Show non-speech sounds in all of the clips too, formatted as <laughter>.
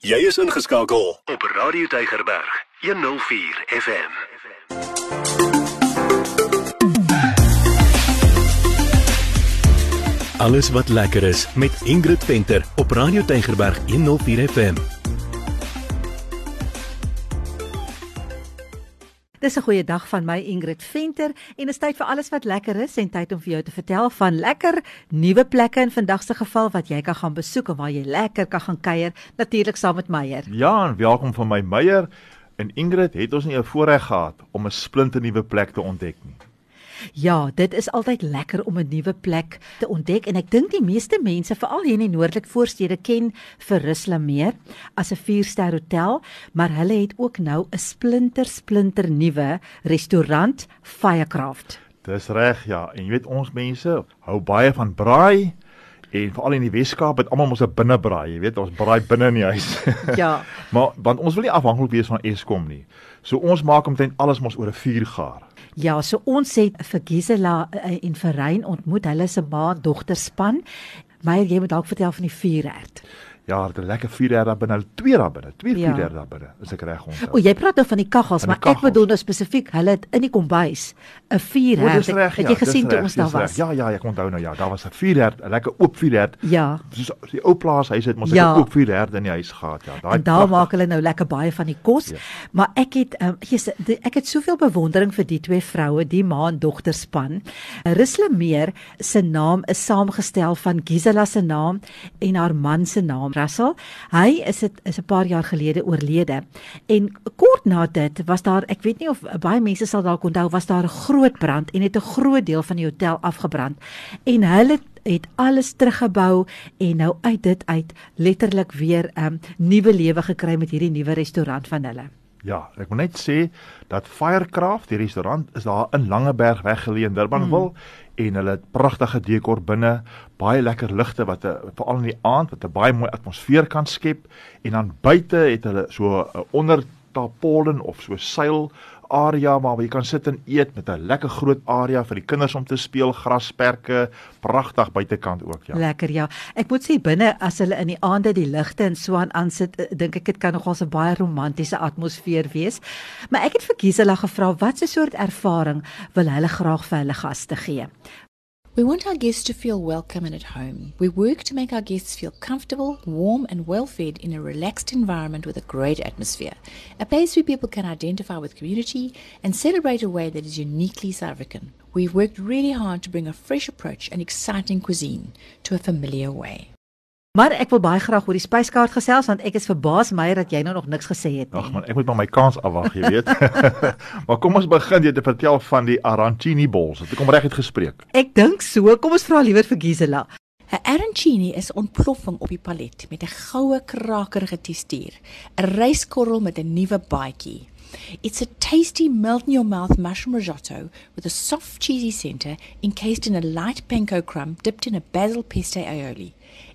Jy is ingeskakel op Radio Tygerberg 104 FM. Alles wat lekker is met Ingrid Venter op Radio Tygerberg 104 FM. Dis 'n goeie dag van my Ingrid Venter en is tyd vir alles wat lekker is en tyd om vir jou te vertel van lekker nuwe plekke in vandag se geval wat jy kan gaan besoek en waar jy lekker kan gaan kuier natuurlik saam met Meyer. Ja, en welkom van my Meyer. En Ingrid, het ons nie 'n voorreg gehad om 'n splinte nuwe plek te ontdek nie. Ja, dit is altyd lekker om 'n nuwe plek te ontdek en ek dink die meeste mense veral hier in die noordelike voorstede ken vir Ruslameer as 'n 4-ster hotel, maar hulle het ook nou 'n splinter splinter nuwe restaurant Firecraft. Dis reg, ja. En jy weet ons mense hou baie van braai en veral in die Weskaap het almal mos 'n binnebraai, jy weet ons braai binne in die huis. <laughs> Ja. maar want ons wil nie afhanklik wees van Eskom nie. So ons maak omtrent alles mos oor 'n vuur gaar. Ja, so ons het vir Gisela uh, en vir Rein ontmoet, hulle se ma en dogter span. Meyer, jy moet dalk vertel van die vuurherd. Ja, dit 'n lekker vuur daar binne, twee daar binne, twee Ja. vuur daar binne. Is ek reg onthou? O, jy praat nou van die kaggels, Van die maar ek bedoel nou spesifiek, hulle het in die kombuis 'n O, vuurherd. dis reg, het ja, jy gesien toe ons daar was? Ja, ja, ek onthou nou ja, daar was 'n vuurherd, 'n lekker oop vuurherd. Ja. Soos die ou plaashuis het mos 'n Ja. oop vuurherd in die huis gehad, ja. En daar maak hulle nou lekker baie van die kos. Ja. Maar ek het um, Jesus, die- ek het soveel bewondering vir die twee vroue, die ma en dogter span. Ruslemeer se naam is saamgestel van Gisela se naam en haar man se naam, Russell. Hy is dit is 'n paar jaar gelede oorlede. En kort na dit was daar, ek weet nie of baie mense sal dalk onthou, was daar 'n groot brand en het 'n groot deel van die hotel afgebrand. En hulle het alles teruggebou en nou uit dit uit letterlik weer 'n um, nuwe lewe gekry met hierdie nuwe restaurant van hulle. Ja, ek wil net sê dat Firecraft, die restaurant is daar in Langeberg weggeleë in Durbanville mm. En hulle het pragtige dekor binne, baie lekker ligte wat 'n veral in die aand wat 'n baie mooi atmosfeer kan skep. En dan buite het hulle so 'n onder tarpaulin of so seil area waar jy kan sit en eet met 'n lekker groot area vir die kinders om te speel, grasperke, pragtig buitekant ook ja. Lekker ja. Ek moet sê binne as hulle in die aande die ligte en so aan aansit, eh, dink ek dit kan nogal 'n baie romantiese atmosfeer wees. Maar ek het vir Gisela gevra wat 'n soort ervaring wil hulle graag vir hulle gaste gee. We want our guests to feel welcome and at home. We work to make our guests feel comfortable, warm, and well fed in a relaxed environment with a great atmosphere. A place where people can identify with community and celebrate a way that is uniquely South African. We've worked really hard to bring a fresh approach and exciting cuisine to a familiar way. Maar ek wil baie graag oor die spyskaart gesels want ek is verbaas Meyer dat jy nou nog niks gesê het nie. Ag man, ek moet maar my kans afwag, jy weet. <laughs> maar kom ons begin jy te vertel van die arancini balls. Het ek hom reg uitgespreek? Ek dink so. Kom ons vra liewer vir Gisela. 'n Arancini is 'n ontploffing op die palet met 'n goue krakerige tekstuur, 'n ryskorrel met 'n nuwe baadjie. It's a tasty melt in your mouth mushroom risotto with a soft cheesy center encased in a light panko crumb dipped in a basil pesto aioli.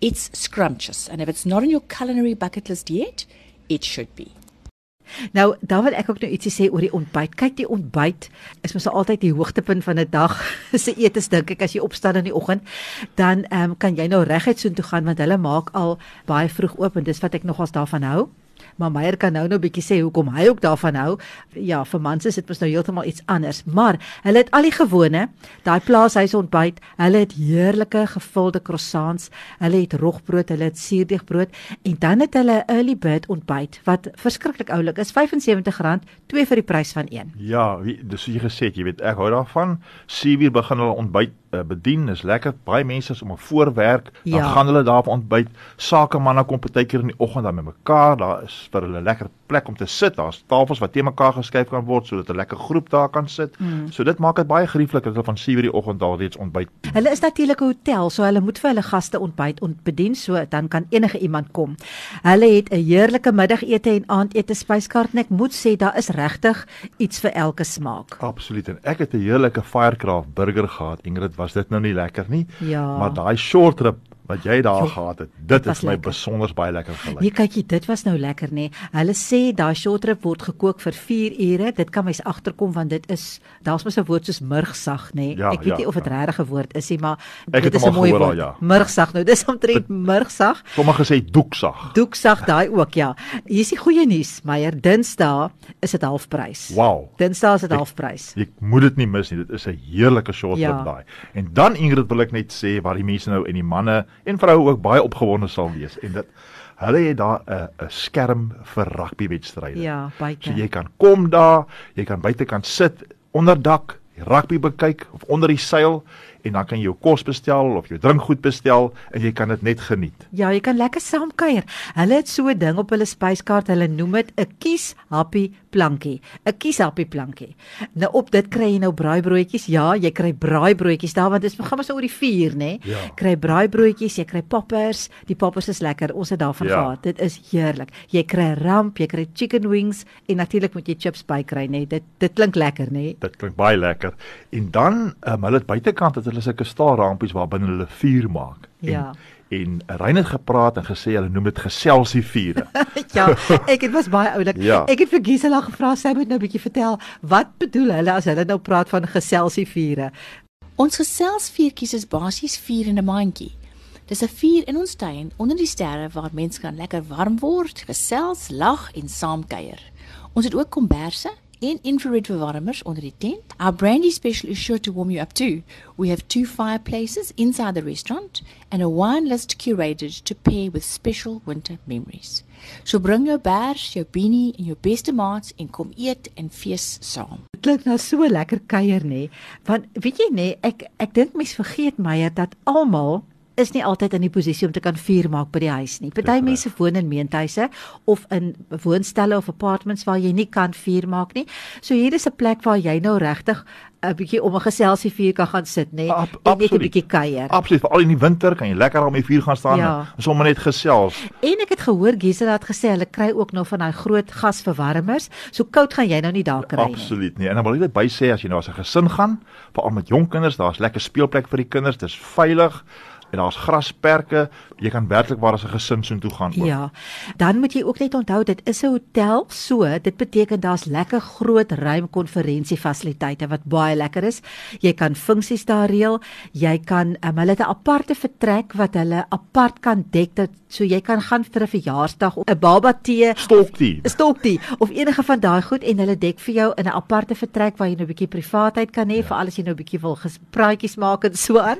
It's scrumptious and if it's not on your culinary bucket list yet, it should be. Nou, dan wil ek ook nou ietsie sê oor die ontbyt. Kyk, die ontbyt is mos altyd die hoogtepunt van 'n dag <laughs> se etes dink ek as jy opstaan in die oggend, dan ehm um, kan jy nou reguit soontoe gaan want hulle maak al baie vroeg oop en dis wat ek nogals daarvan hou. Maar Meyer kan nou nou bietjie sê hoekom hy ook daarvan hou. Ja, vir mans is dit mos nou heeltemal iets anders, maar hulle het al die gewone, daai plaashuis ontbyt. Hulle het heerlike gevulde croissants, hulle het rogbrood, hulle het suurdeegbrood en dan het hulle 'n early bird ontbyt wat verskriklik oulik is, R75, twee vir die prys van een. Ja, wie, dis jy gesê het, jy weet ek hou daarvan. 7uur begin hulle ontbyt uh, bedien, is lekker. Baie mense is om 'n voorwerk, dan Ja. gaan hulle daar op ontbyt. Sakemanne kom partykeer in die oggend dan met mekaar. Daar is vir hulle lekker plek om te sit. Daar's tafels wat te mekaar geskuif kan word sodat 'n lekker groep daar kan sit. Mm. So dit maak dit baie gerieflik dat hulle van 7uur die oggend daar reeds ontbyt. Hulle is natuurlik 'n hotel, so hulle moet vir hulle gaste ontbyt ontbedien, so dan kan enige iemand kom. Hulle het 'n heerlike middagete en aandete spyskaart en ek moet sê daar is regtig iets vir elke smaak. Absoluut. En ek het 'n heerlike Firecraft burger gehad. Ingrid, was dit nou nie lekker nie? Ja. Maar daai short rib wat jy daar Jo, gehad het. Dit was het my lekker. besonder baie lekker gelyk. Nee, kykie, dit was nou lekker nê. Hulle sê daai short rib word gekook vir 4 ure. Dit kan mens agterkom want dit is daar's mos 'n woord soos murgsag nê. Ja, Ek weet ja, nie of dit ja. regtig 'n woord is nie, maar Ek dit is 'n mooi gehoor woord. ja. Murgsag nou. Dis omtrent murgsag. Sommige sê doeksag. Doeksag daai ook ja. Hier is die goeie nuus, Meyer. Dinsdae is dit halfprys. Wow. Dinsdae is dit halfprys. Jy moet dit nie mis nie. Dit is 'n heerlike short Ja. rib daai. En dan Ingrid wil ek net sê waar die mense nou en die manne en vroue ook baie opgewonde sal wees en dit hulle het daar 'n 'n skerm vir rugbywedstryde. Ja, buite. So jy kan kom daar, jy kan buitekant sit onder dak, rugby bekyk of onder die seil en dan kan jy jou kos bestel of jou drinkgoed bestel en jy kan dit net geniet. Ja, jy kan lekker saam kuier. Hulle het so 'n ding op hulle spyskaart. Hulle noem dit 'n kies happy plankie. 'n Kies happy plankie. Nou op dit kry jy nou braaibroodjies. Ja, jy kry braaibroodjies daar want dit gaan mos oor die vuur, nê? Ja. Kry braaibroodjies, jy kry poppers. Die poppers is lekker. Ons het daarvan Ja. gehad. Dit is heerlik. Jy kry ramp, jy kry chicken wings en natuurlik moet jy chips bykry, nê? Dit dit klink lekker, nê? Dit klink baie lekker. En dan um, hulle het buitekant het hulle sulke staalrampies waar binne hulle vuur maak. En, Ja. En Rein het gepraat en gesê hulle noem dit geselsie vure. <laughs> ja, ek het was baie oulik. Ja. Ek het vir Gisela gevra sy moet nou 'n bietjie vertel wat bedoel hulle as hulle nou praat van geselsie vure. Ons geselsvuurtjies is basies vuur in 'n mandjie. Dis 'n vuur in ons tuin onder die sterre waar mense kan lekker warm word, gesels, lag en saam kuier. Ons het ook komberse en infrared verwarmers onder die tent. Our brandy special is sure to warm you up too. We have two fireplaces inside the restaurant and a wine list curated to pair with special winter memories. So bring jou bers, jou beanie en jou beste maats en kom eet en fees saam. Dit klink nou so lekker kuier nê. Want weet jy nê, ek ek dink mense vergeet Meyer dat almal is nie altyd in die posisie om te kan vuur maak by die huis nie. Party mense woon in meentuise of in woonstelle of apartments waar jy nie kan vuur maak nie. So hier is 'n plek waar jy nou regtig 'n bietjie om 'n geselsie vuur kan gaan sit nê Ab- en net 'n bietjie kuier. Absoluut, veral in die winter kan jy lekker om die vuur gaan staan Ja. en sommer net gesels. En ek het gehoor Gisela het gesê hulle kry ook nog van daai groot gasverwarmers. So koud gaan jy nou nie daar kry nie. Absoluut nie. En dan wil ek dit by sê as jy nou as 'n gesin gaan, veral met jong kinders, daar's lekker speelplek vir die kinders, dis veilig en daar's grasperke. Jy kan werklik waar as 'n gesin soontoe gaan ook. Ja. Dan moet jy ook net onthou dit is 'n hotel, so dit beteken daar's lekker groot ruim konferensiefasiliteite wat baie lekker is. Jy kan funksies daar reël. Jy kan um, hulle het 'n aparte vertrek wat hulle apart kan dek dat so jy kan gaan vir 'n verjaarsdag of 'n baba tee Stoktie. stoktie of enige van daai goed en hulle dek vir jou in 'n aparte vertrek waar jy nou 'n bietjie privaatheid kan hê ja. vir alles jy nou 'n bietjie wil gespraatjies maak en so aan.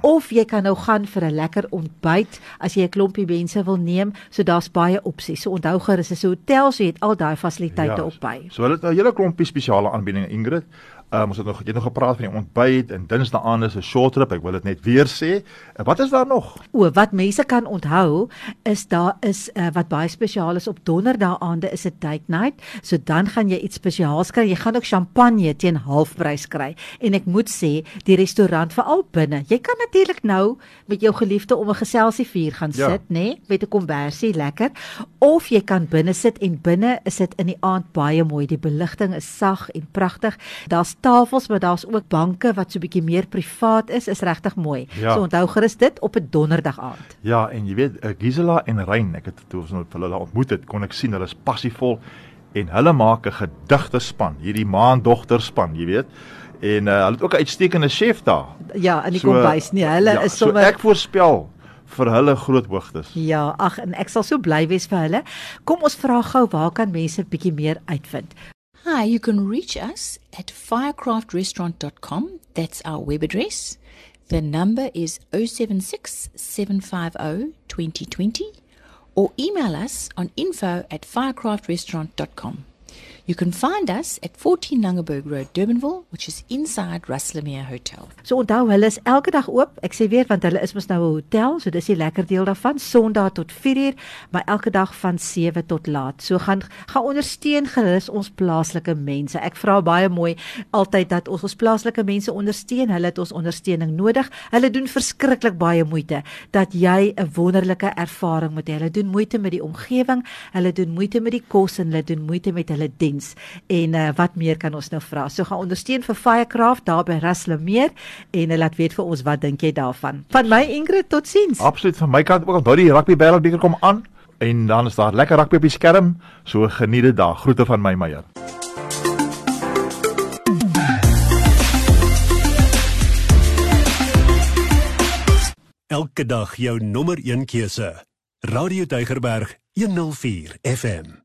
Of jy kan nou gaan vir 'n lekker ontbyt as jy 'n klompie mense wil neem. So daar's baie opsies. So onthou gerus is 'n hotel, so jy het al daai fasiliteite ja. op by. So hulle het 'n hele klompie spesiale aanbiedinge Ingrid. Um, ons het nog jy het nog gepraat van die ontbyt en dinsdae aan is 'n short trip. Ek wil dit net weer sê. En wat is daar nog? O, wat mense kan onthou is daar is uh, wat baie spesiaal is op donderdae aande is 'n date night. So dan gaan jy iets spesiaals kry. Jy gaan ook champagne teen halfprys kry. En ek moet sê, die restaurant veral binne. Jy kan natuurlik nou met jou geliefde om 'n geselsie vuur gaan Ja. sit, nê, nee, met 'n kombersie, lekker. Of jy kan binne sit en binne is dit in die aand baie mooi. Die beligting is sag en pragtig. Daar's tafels, maar daar's ook banke wat so 'n bietjie meer privaat is. Is regtig mooi. Ja. So onthou gerus dit op 'n donderdag aand. Ja, en jy weet, uh, Gisela en Rein, ek het toe ons nou hulle ontmoet het, kon ek sien hulle is passievol en hulle maak 'n gedigte span, hierdie maandogter span, jy weet. En uh, hulle het ook 'n uitstekende chef daar. Ja, in die kombuis nie. Hulle ja, is sommer so ek voorspel vir hulle groot hoogtes. Ja, ag en ek sal so bly wees vir hulle. Kom ons vra gou waar kan mense bietjie meer uitvind? Hi, you can reach us at firecraftrestaurant.com. That's our web address. The number is 076 750 2020 or email us on info at firecraftrestaurant.com. You can find us at 14 Langeberg Road, Durbanville, which is inside Russellmere Hotel. So onthou hulle is elke dag oop. Ek sê weer want hulle is mos nou 'n hotel, so dis die lekker deel daarvan. Sondag tot 4uur, maar elke dag van 7 tot laat. So gaan gaan ondersteun gerus ons plaaslike mense. Ek vra baie mooi altyd dat ons ons plaaslike mense ondersteun. Hulle het ons ondersteuning nodig. Hulle doen verskriklik baie moeite dat jy 'n wonderlike ervaring moet hê. Hulle doen moeite met die omgewing, hulle doen moeite met die kos en hulle doen moeite met hulle diens. Totsiens. En uh, wat meer kan ons nou vra? So gaan ondersteun vir Firecraft daar by Raslemeer en uh, laat weet vir ons wat dink jy daarvan. Van my Ingrid totsiens. Absoluut van my kant ook onthou die rugby wêreldbeker kom aan en dan is daar lekker rugby op die skerm. So geniet dit daar. Groete van my Meyer. Elke dag jou nommer 1 keuse. Radio Deugerberg 104 FM.